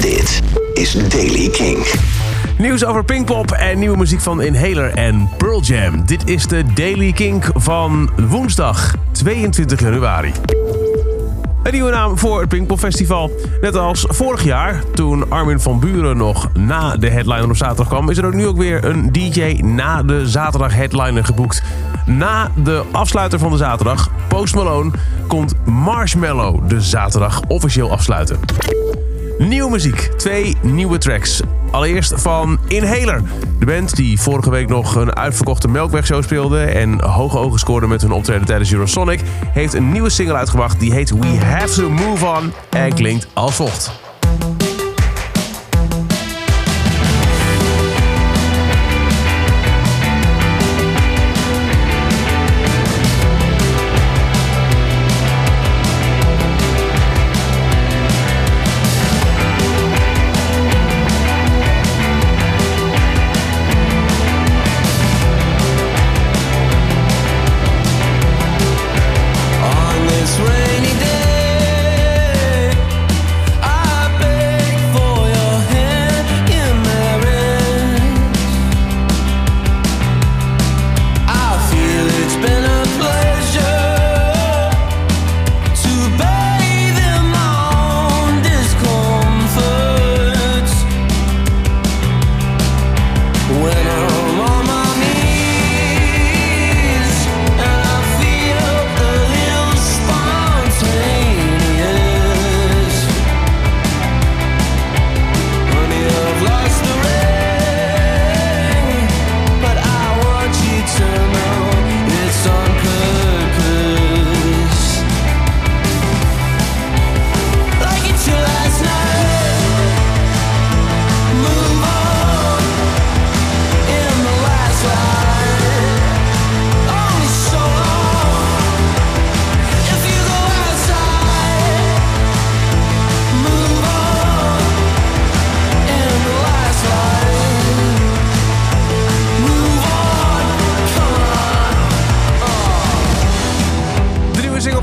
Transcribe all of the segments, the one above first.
Dit is Daily King. Nieuws over Pinkpop en nieuwe muziek van Inhaler en Pearl Jam. Dit is de Daily Kink van woensdag 22 januari. Een nieuwe naam voor het Pinkpop Festival. Net als vorig jaar, toen Armin van Buren nog na de headliner op zaterdag kwam... is er ook nu ook weer een DJ na de zaterdag headliner geboekt. Na de afsluiter van de zaterdag, Post Malone, komt Marshmallow de zaterdag officieel afsluiten. Nieuwe muziek, twee nieuwe tracks. Allereerst van Inhaler. De band die vorige week nog een uitverkochte Melkwegshow speelde... en hoge ogen scoorde met hun optreden tijdens Eurosonic... heeft een nieuwe single uitgebracht die heet We Have To Move On... en klinkt als volgt.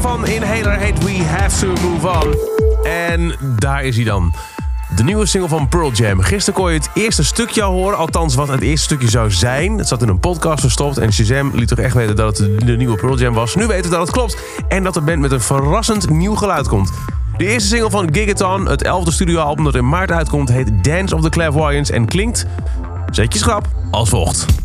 Single van Inhaler heet We Have To Move On. En daar is hij dan. De nieuwe single van Pearl Jam. Gisteren kon je het eerste stukje al horen. Althans, wat het eerste stukje zou zijn. Het zat in een podcast verstopt. En Shazam liet toch echt weten dat het de nieuwe Pearl Jam was. Nu weten we dat het klopt. En dat de band met een verrassend nieuw geluid komt. De eerste single van Gigaton, het elfde studioalbum dat in maart uitkomt... heet Dance of the Clairvoyants en klinkt... Zet je schrap als volgt.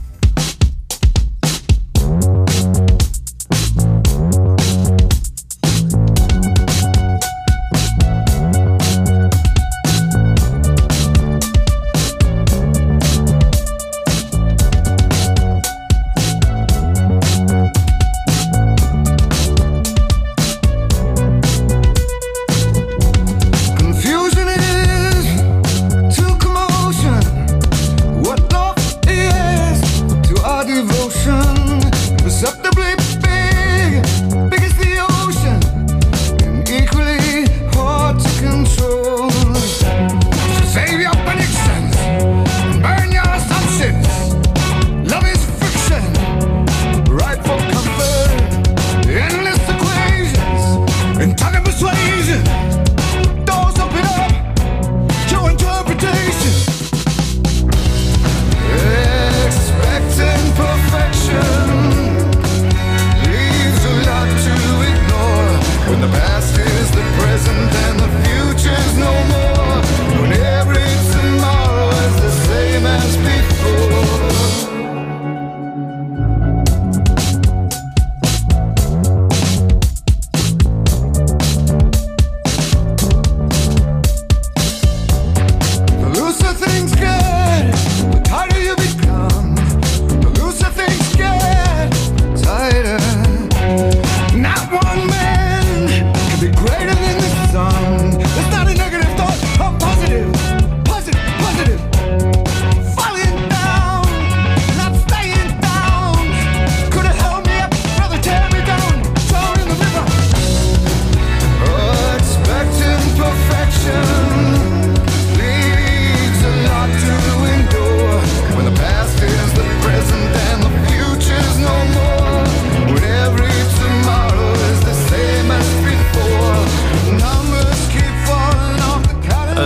no more. When every tomorrow is the same as before.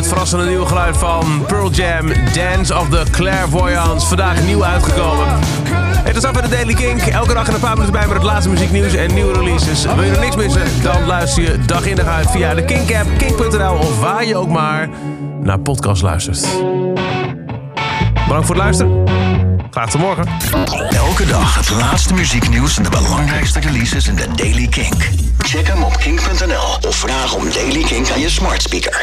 Verrassende nieuwe geluid van Pearl Jam, Dance of the Clairvoyants. Vandaag nieuw uitgekomen. Het is af bij de Daily Kink. Elke dag in een paar minuten bij met het laatste muzieknieuws en nieuwe releases. Wil je nog niks missen? Dan luister je dag in dag uit via de Kink-app, kink.nl of waar je ook maar naar podcast luistert. Bedankt voor het luisteren. Graag tot morgen. Elke dag het laatste muzieknieuws en de belangrijkste releases in de Daily Kink. Check hem op kink.nl of vraag om Daily Kink aan je smart speaker.